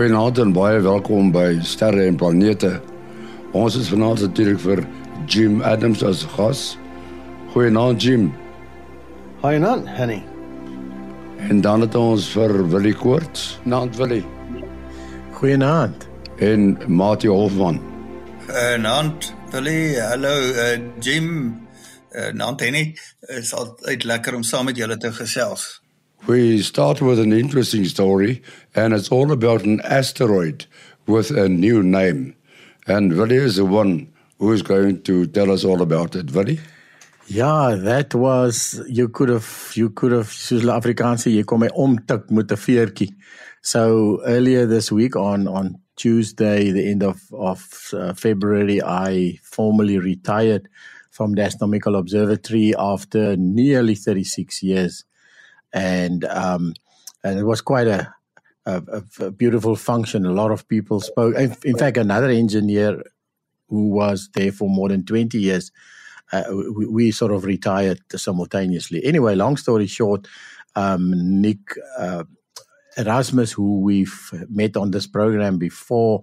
Goeienaand en baie welkom by Sterre en Planete. Ons is vanaand natuurlik vir Jim Adams as gas. Goeienaand Jim. Goeienaand, Henny. En dan het ons vir Willie Koorts, naand Willie. Goeienaand. En Mati Hofman. Uh, naand Willie, hallo uh, Jim. Uh, naand Henny. Dit is altyd lekker om saam met julle te gesels. We start with an interesting story, and it's all about an asteroid with a new name. And Willie is the one who is going to tell us all about it. Willie? Ja, that was you could have you could have soos Afrikaanse jy kom my. So earlier this week on on Tuesday the end of of uh, February I formally retired from the Astronomical Observatory after nearly 36 years and um, and it was quite a, a, a, beautiful function. A lot of people spoke. In fact, another engineer who was there for more than twenty years, uh, we, we, sort of retired simultaneously. Anyway, long story short, um, Nick. Uh, Erasmus, who we've met on this program before,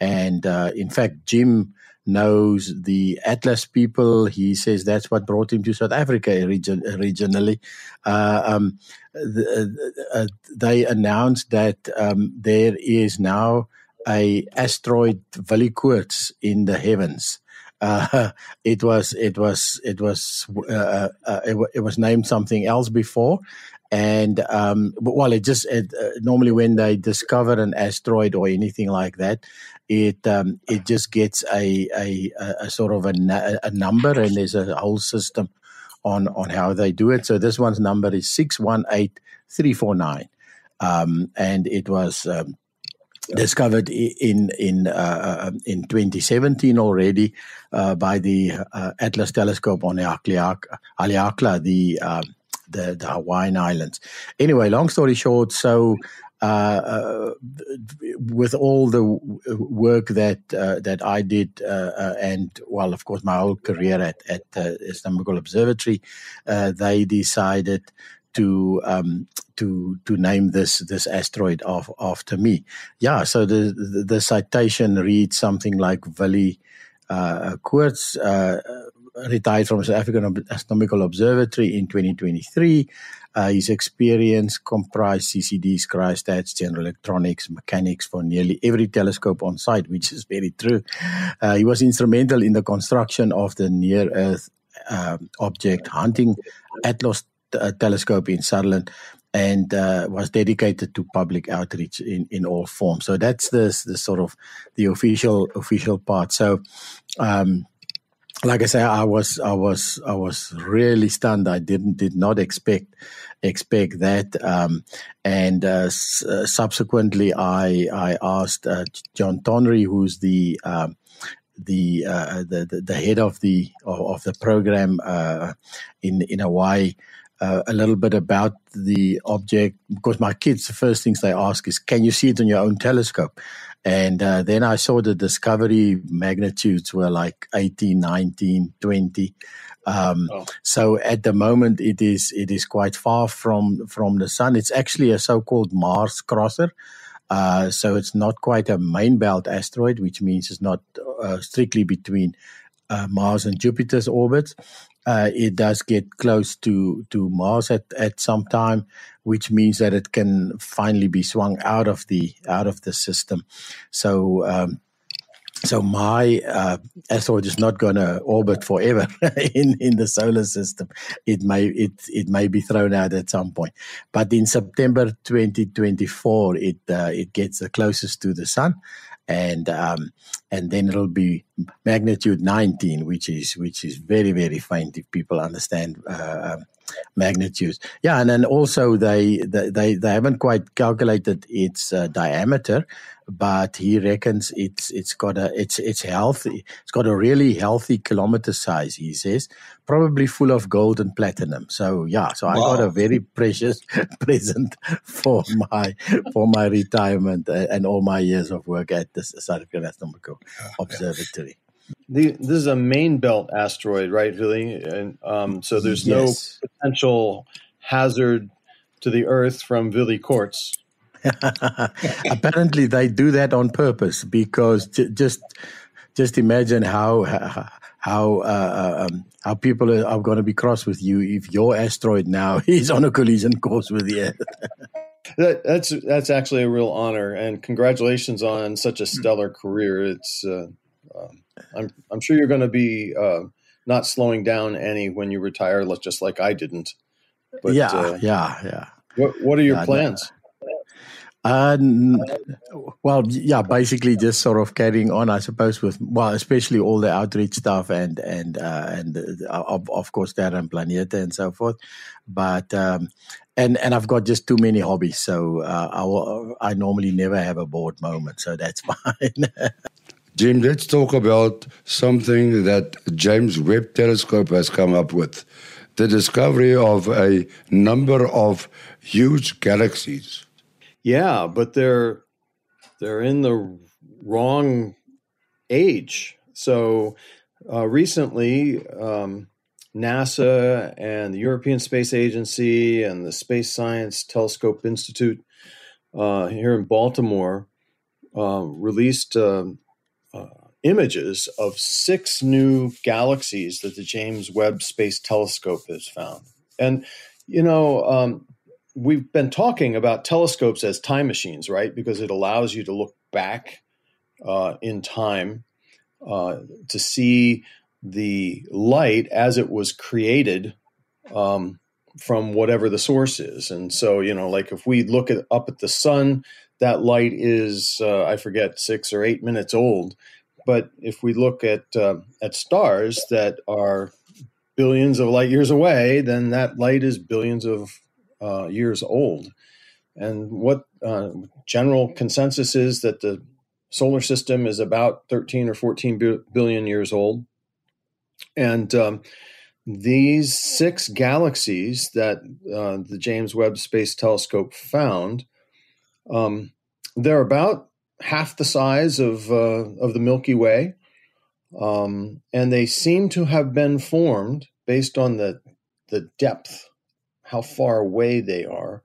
and uh, in fact, Jim knows the Atlas people. He says that's what brought him to South Africa origin, originally. Uh, um, the, uh, they announced that um, there is now a asteroid Willie in the heavens. Uh, it was it was it was uh, uh, uh, it, it, was named something else before, and um, well, it just it, uh, normally when they discover an asteroid or anything like that, it um, it just gets a, a, a sort of a, a, number, and there's a whole system on on how they do it. So this one's number is six one eight three four nine, um, and it was. Um, discovered in in uh, uh in 2017 already uh, by the uh, Atlas telescope on Haleakala, the um, the, the Hawaiian Islands. Anyway, long story short, so uh, uh, with all the work that uh, that I did, uh, uh, and well, of course, my whole career at at uh, Astronomical Observatory, they decided to um, to to name this this asteroid after me. Yeah, so the, the, the citation reads something like Willie uh, Koorts retired from South African Astronomical Observatory in 2023. Uh, his experience comprised CCDs, cryostats, general electronics, mechanics for nearly every telescope on site, which is very true. Uh, he was instrumental in the construction of the near Earth uh, object hunting Atlas uh, telescope in Sutherland and uh, was dedicated to public outreach in, in all forms. So that's the, the sort of the official official part. So um, like I say, I was I was I was really stunned. I didn't did not expect expect that. Um, and uh, s- uh, subsequently, I I asked uh, John Tonry, who's the um, the, uh, the, the the head of the of, of the program uh, in in Hawaii. Uh, a little bit about the object because my kids, the first things they ask is, "Can you see it on your own telescope?" And uh, then I saw the discovery magnitudes were like 18, 19, 20. Um, oh. So at the moment, it is it is quite far from from the sun. It's actually a so-called Mars crosser. Uh, so it's not quite a main belt asteroid, which means it's not uh, strictly between uh, Mars and Jupiter's orbits. Uh, it does get close to to Mars at, at some time, which means that it can finally be swung out of the out of the system. So. Um, so my uh, asteroid is not going to orbit forever in, in the solar system. It may it it may be thrown out at some point, but in September 2024, it uh, it gets the closest to the sun, and um, and then it'll be magnitude 19, which is which is very very faint if people understand uh, um, magnitudes. Yeah, and then also they they they haven't quite calculated its uh, diameter, but he reckons it's it's got a it's it's healthy. It's got a really healthy kilometer size. He says probably full of gold and platinum. So yeah, so wow. I got a very precious present for my for my retirement uh, and all my years of work at the South African Astronomical Observatory. The, this is a main belt asteroid, right, Willie? And um, so there's yes. no potential hazard to the Earth from Willie Koorts. Apparently, they do that on purpose because j- just just imagine how how uh, um, how people are, are going to be cross with you if your asteroid now is on a collision course with the Earth. that, that's that's actually a real honor, and congratulations on such a stellar career. It's uh, um, I'm I'm sure you're going to be uh, not slowing down any when you retire, just like I didn't. But, yeah, uh, yeah, yeah. What What are your yeah, plans? Uh, well, yeah, basically just sort of carrying on, I suppose, with well, especially all the outreach stuff and and uh, and uh, of, of course and Planeta and so forth. But um, and and I've got just too many hobbies, so uh, I will, I normally never have a bored moment, so that's fine. Jim, let's talk about something that James Webb Telescope has come up with the discovery of a number of huge galaxies. Yeah, but they're they're in the wrong age. So uh, recently, um, NASA and the European Space Agency and the Space Science Telescope Institute uh, here in Baltimore uh, released um, uh, images of six new galaxies that the James Webb Space Telescope has found. And, you know, um, we've been talking about telescopes as time machines, right? Because it allows you to look back uh, in time uh, to see the light as it was created um, from whatever the source is. And so, you know, like if we look at, up at the sun, that light is, uh, I forget, six or eight minutes old. But if we look at uh, at stars that are billions of light years away, then that light is billions of uh, years old. And what uh, general consensus is that the solar system is about 13 or 14 billion years old. And um, these six galaxies that uh, the James Webb Space Telescope found, um, they're about half the size of uh, of the Milky Way, um, and they seem to have been formed based on the the depth, how far away they are.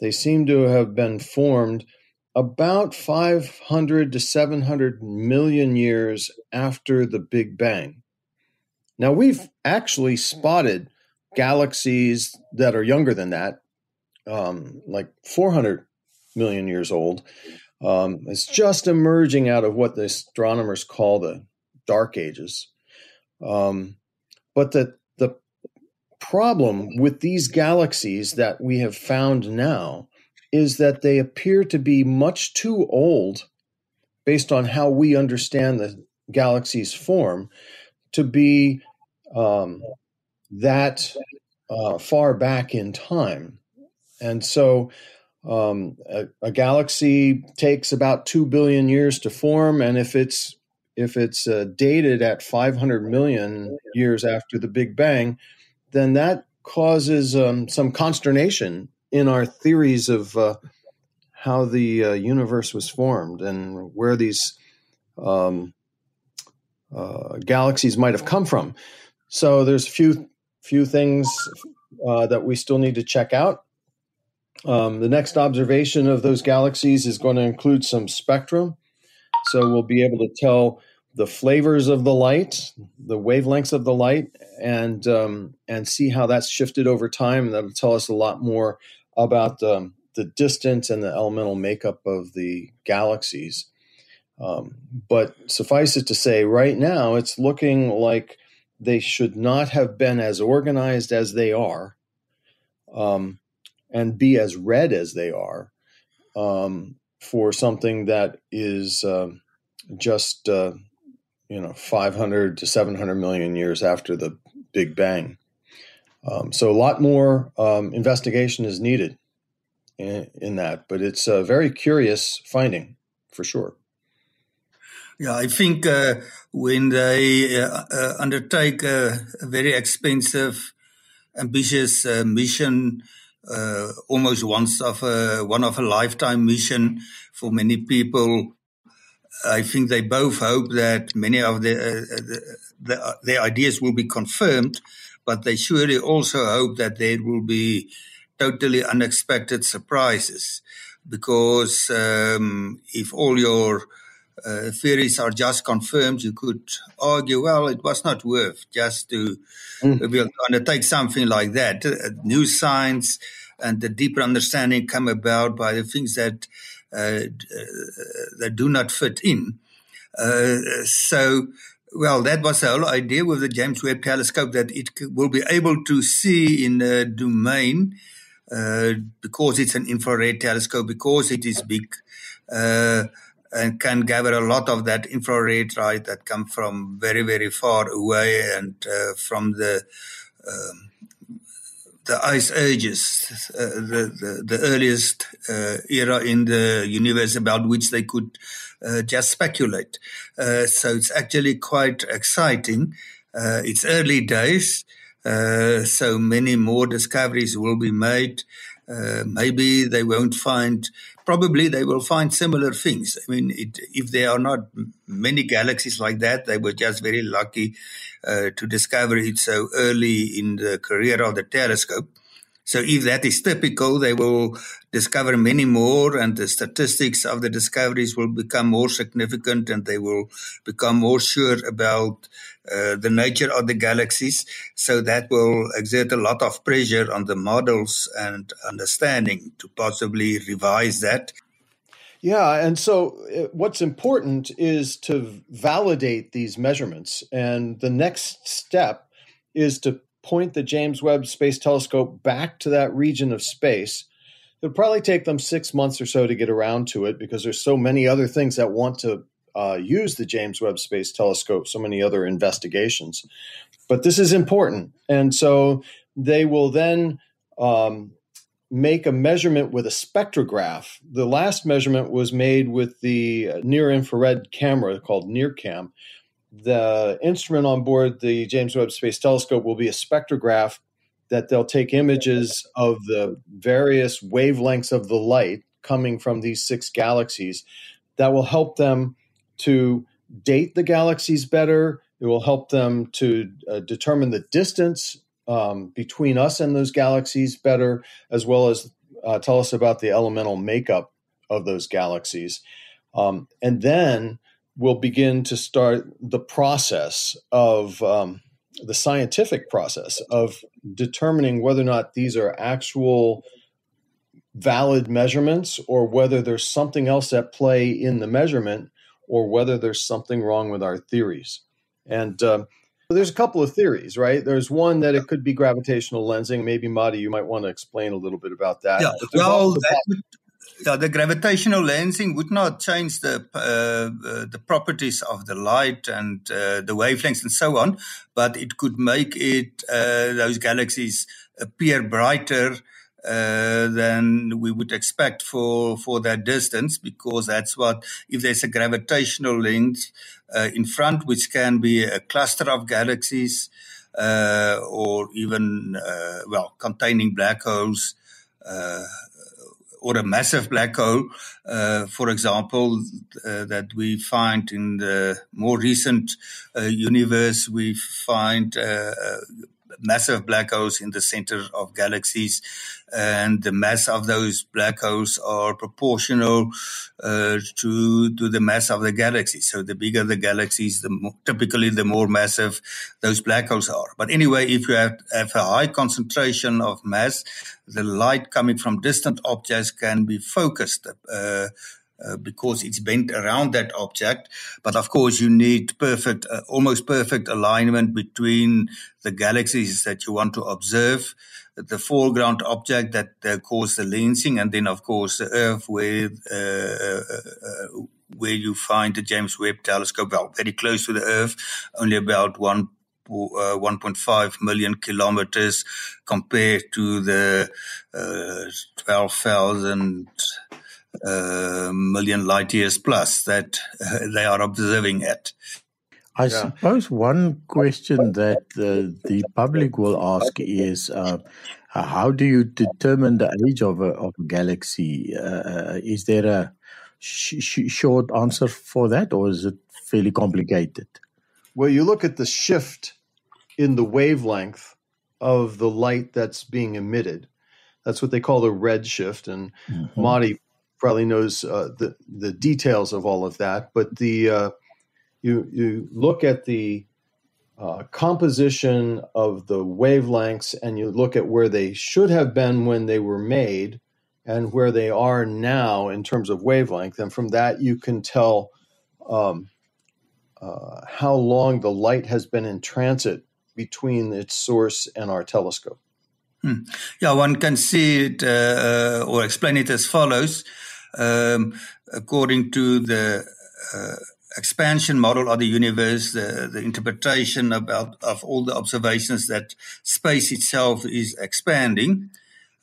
They seem to have been formed about 500 to 700 million years after the Big Bang. Now, we've actually spotted galaxies that are younger than that, um, like 400 million years old. Um, it's just emerging out of what the astronomers call the dark ages. Um, but the, problem with these galaxies that we have found now is that they appear to be much too old based on how we understand the galaxy's form to be um, that uh, far back in time. And so um, a, a, galaxy takes about two billion years to form, and if it's if it's uh, dated at 500 million years after the Big Bang, then that causes um, some consternation in our theories of uh, how the uh, universe was formed and where these um, uh, galaxies might have come from. So there's a few few things uh, that we still need to check out. Um, the next observation of those galaxies is going to include some spectrum. So we'll be able to tell the flavors of the light, the wavelengths of the light, and um, and see how that's shifted over time. That'll tell us a lot more about the, the distance and the elemental makeup of the galaxies. Um, but suffice it to say, right now it's looking like they should not have been as organized as they are um, and be as red as they are um, for something that is uh, just uh, you know 500 to 700 million years after the big bang. Um, so a lot more um, investigation is needed in, in, that but it's a very curious finding for sure. Yeah, I think uh, when they uh, uh, undertake a, very expensive, ambitious uh, mission, uh, almost once of a one of a lifetime mission for many people, I think they both hope that many of the, uh, the, the their ideas will be confirmed, but they surely also hope that there will be totally unexpected surprises. because um, if all your uh, theories are just confirmed, you could argue, well, it was not worth just to mm. undertake something like that. Uh, new science and the deeper understanding come about by the things that uh, uh that do not fit in. Uh, so, well, that was the whole idea with the James Webb Telescope that it will be able to see in a domain uh, because it's an infrared telescope, because it is big, uh, and can gather a lot of that infrared light that come from very, very far away and uh, from the um, the ice ages, uh, the, the, the earliest uh, era in the universe about which they could uh, just speculate. Uh, so it's actually quite exciting. Uh, it's early days, uh, so many more discoveries will be made. maybe they won't find probably they will find similar things. I mean, it, if there are not many galaxies like that, they were just very lucky uh, to discover it so early in the career of the telescope. So if that is typical, they will discover many more and the statistics of the discoveries will become more significant and they will become more sure about uh, the nature of the galaxies. So that will exert a lot of pressure on the models and understanding to possibly revise that. Yeah, and so uh, what's important is to validate these measurements. And the next step is to point the James Webb Space Telescope back to that region of space. It'll probably take them six months or so to get around to it because there's so many other things that want to uh, use the James Webb Space Telescope, so many other investigations. But this is important. And so they will then um, make a measurement with a spectrograph. The last measurement was made with the near infrared camera called NIRCam. The instrument on board the James Webb Space Telescope will be a spectrograph that they'll take images of the various wavelengths of the light coming from these six galaxies that will help them to date the galaxies better. It will help them to uh, determine the distance um, between us and those galaxies better, as well as uh, tell us about the elemental makeup of those galaxies. Um, and then we'll begin to start the process of um, the scientific process of determining whether or not these are actual valid measurements or whether there's something else at play in the measurement or whether there's something wrong with our theories. And uh, there's a couple of theories, right? There's one that it could be gravitational lensing. Maybe Mati, you might want to explain a little bit about that. Yeah, well, that yeah, the gravitational lensing would not change the uh, uh, the properties of the light and uh, the wavelengths and so on, but it could make it uh, those galaxies appear brighter uh, than we would expect for for that distance because that's what if there's a gravitational lens uh, in front which can be a cluster of galaxies or even well containing black holes uh, or a massive black hole, uh, for example, uh, that we find in the more recent uh, universe, we find massive black holes in the center of galaxies, and the mass of those black holes are proportional uh, to to the mass of the galaxy. So the bigger the galaxies, the more, typically the more massive those black holes are. But anyway, if you have, have a high concentration of mass, the light coming from distant objects can be focused. Uh, uh, because it's bent around that object. But of course, you need perfect, uh, almost perfect alignment between the galaxies that you want to observe, the foreground object that uh, causes the lensing, and then, of course, the Earth where uh, uh, where you find the James Webb Telescope. Well, very close to the Earth, only about one. Uh, 1.5 million kilometers compared to the uh, 12,000 uh, million light years plus that uh, they are observing it. I yeah. suppose one question that the, the public will ask is uh, how do you determine the age of a, of a galaxy? Uh, is there a sh- sh- short answer for that, or is it fairly complicated? Well, you look at the shift in the wavelength of the light that's being emitted. That's what they call the red shift. And mm-hmm. Mati probably knows uh, the the details of all of that. But the uh, you you look at the uh, composition of the wavelengths and you look at where they should have been when they were made and where they are now in terms of wavelength, and from that you can tell um, uh, how long the light has been in transit between its source and our telescope. Hmm. Yeah, one can see it uh, or explain it as follows. Um, according to the uh, expansion model of the universe, the, the interpretation about of all the observations that space itself is expanding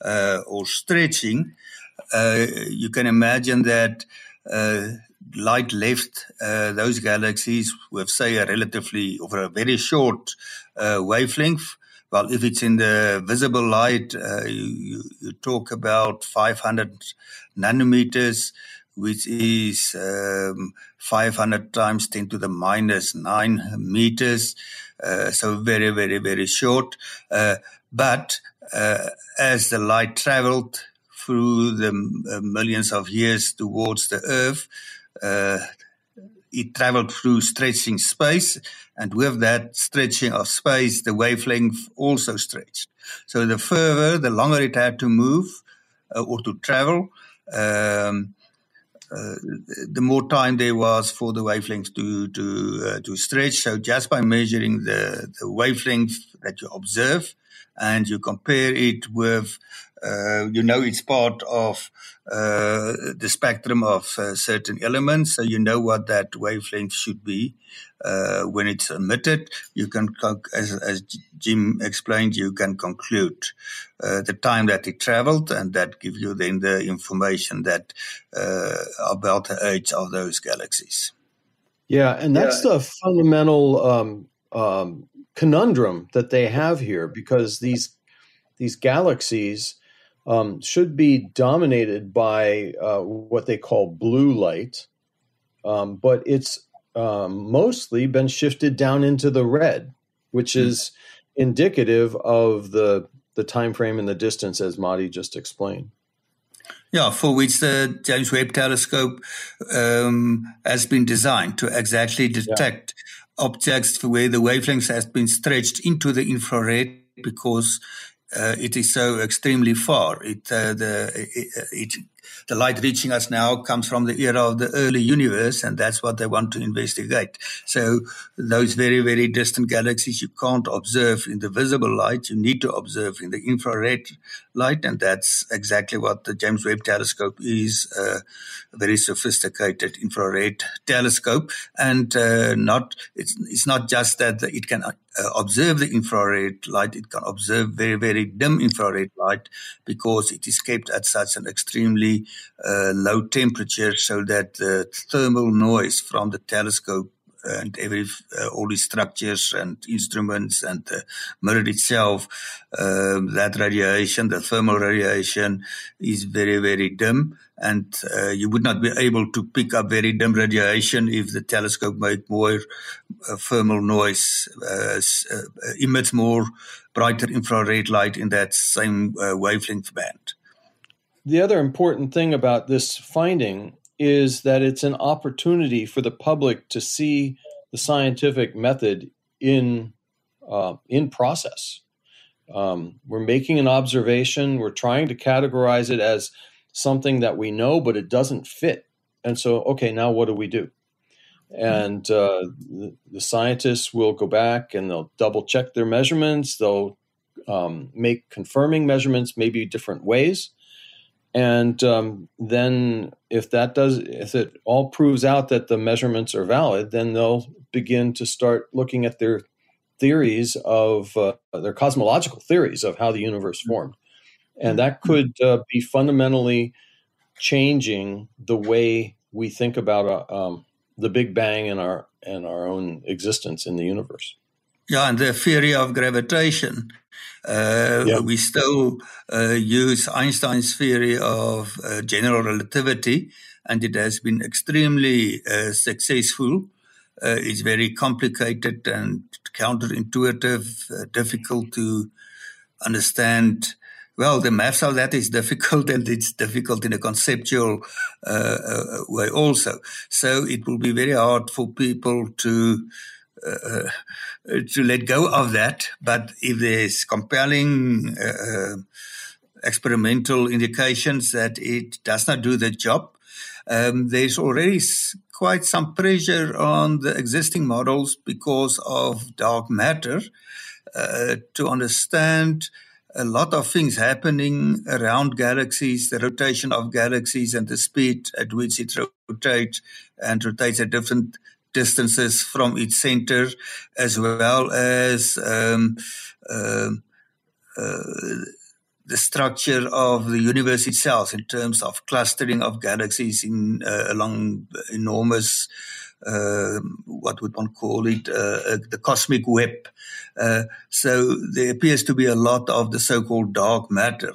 uh, or stretching, uh, you can imagine that uh, light left uh, those galaxies with, say, a relatively or a very short uh, wavelength. Well, if it's in the visible light, uh, you, you, talk about 500 nanometers, which is um, 500 times 10 to the minus 9 meters. Uh, so very, very, very short. Uh, but uh, as the light traveled through the millions of years towards the Earth, uh, it traveled through stretching space, and with that stretching of space, the wavelength also stretched. So the further, the longer it had to move uh, or to travel, um, uh, the more time there was for the wavelength to to uh, to stretch. So just by measuring the the wavelength that you observe, and you compare it with uh, you know it's part of uh, the spectrum of uh, certain elements, so you know what that wavelength should be uh, when it's emitted. You can, as, as, Jim explained, you can conclude uh, the time that it traveled, and that gives you then the information that uh, about the age of those galaxies. Yeah, and that's yeah. the fundamental um, um, conundrum that they have here, because these these galaxies um, should be dominated by uh, what they call blue light, um, but it's um, mostly been shifted down into the red, which mm. is indicative of the the time frame and the distance, as Mati just explained. Yeah, for which the James Webb Telescope um, has been designed to exactly detect yeah. objects where the wavelengths has been stretched into the infrared because it is so extremely far. It, uh, the, it, it, the light reaching us now comes from the era of the early universe, and that's what they want to investigate. So those very, very distant galaxies you can't observe in the visible light. You need to observe in the infrared light, and that's exactly what the James Webb Telescope is uh, a very sophisticated infrared telescope. And uh, not it's, it's not just that it can uh, observe the infrared light, it can observe very, very dim infrared light because it is kept at such an extremely uh, low temperature so that the thermal noise from the telescope and every uh, all the structures and instruments and the mirror itself, um, that radiation, the thermal radiation, is very very dim, and uh, you would not be able to pick up very dim radiation if the telescope made more uh, thermal noise, uh, uh, emits more brighter infrared light in that same uh, wavelength band. The other important thing about this finding is that it's an opportunity for the public to see the scientific method in uh, in process. Um, we're making an observation. We're trying to categorize it as something that we know, but it doesn't fit. And so, okay, now what do we do? And uh, the, the, scientists will go back and they'll double check their measurements. They'll um, make confirming measurements, maybe different ways and um, then if that does if it all proves out that the measurements are valid then they'll begin to start looking at their theories of uh, their cosmological theories of how the universe mm-hmm. formed and that mm-hmm. could uh, be fundamentally changing the way we think about uh, um, the big bang and our and our own existence in the universe yeah and the theory of gravitation uh, yeah. We still uh, use Einstein's theory of uh, general relativity, and it has been extremely uh, successful. Uh, it's very complicated and counterintuitive, uh, difficult to understand well, the maths of that is difficult and it's difficult in a conceptual uh, uh, way also. So it will be very hard for people to uh, to let go of that. But if there's compelling uh, experimental indications that it does not do the job, um, there's already quite some pressure on the existing models because of dark matter uh, to understand a lot of things happening around galaxies, the rotation of galaxies and the speed at which it rotates and rotates at different distances from its center, as well as um, uh, uh, the structure of the universe itself in terms of clustering of galaxies in uh, along enormous uh, what would one call it uh, the cosmic web. Uh, so there appears to be a lot of the so-called dark matter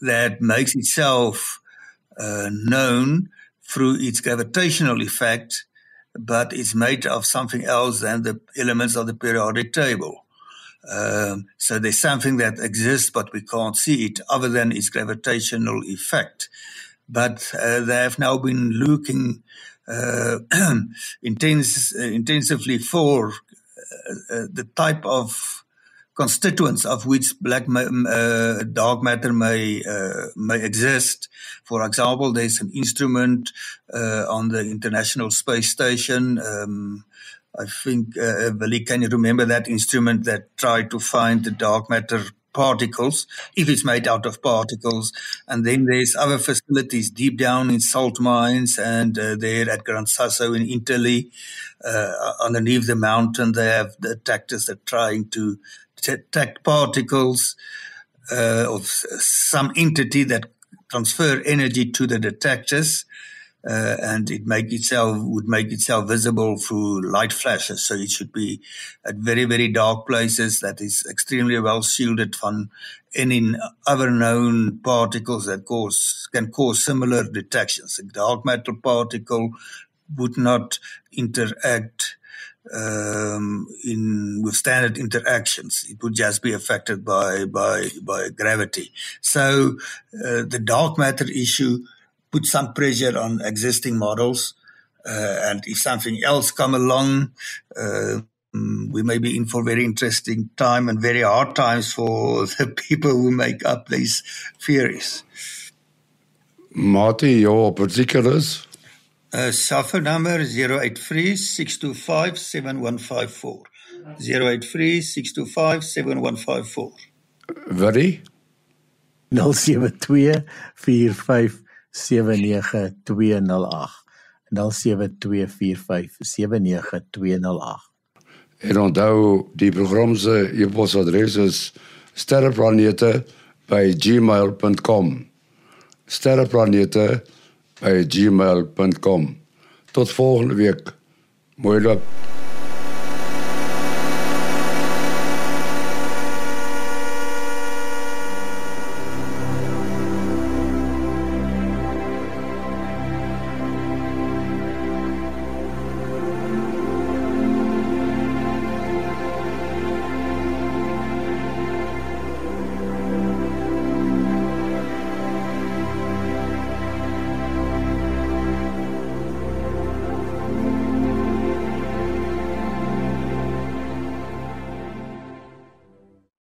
that makes itself uh, known through its gravitational effect but it's made of something else than the elements of the periodic table um, so there's something that exists, but we can't see it other than its gravitational effect. But uh, they have now been looking uh, intense, uh, intensively for uh, uh, the type of constituents of which black uh, dark matter may may exist. For example, there's an instrument on the International Space Station. Um, I think, uh, Willie, can you remember that instrument that tried to find the dark matter particles, if it's made out of particles? And then there's other facilities deep down in salt mines and uh, there at Gran Sasso in Italy, uh, underneath the mountain, they have detectors that are trying to detect particles uh, of some entity that transfer energy to the detectors uh, and it make itself would make itself visible through light flashes. So it should be at very very dark places that is extremely well shielded from any other known particles that cause can cause similar detections. A dark matter particle would not interact um, in with standard interactions. It would just be affected by by by gravity. So uh, the dark matter issue put some pressure on existing models. Uh, and if something else come along, uh, we may be in for very interesting time and very hard times for the people who make up these theories. Mati, your particulars? Uh, SAFA number 083-625-7154. 083-625-7154. Very? 072 45 0724579208 En onthou die program se e-posadres is sterreplanete@gmail.com. sterreplanete@gmail.com. Tot volgende week. Mooi loop.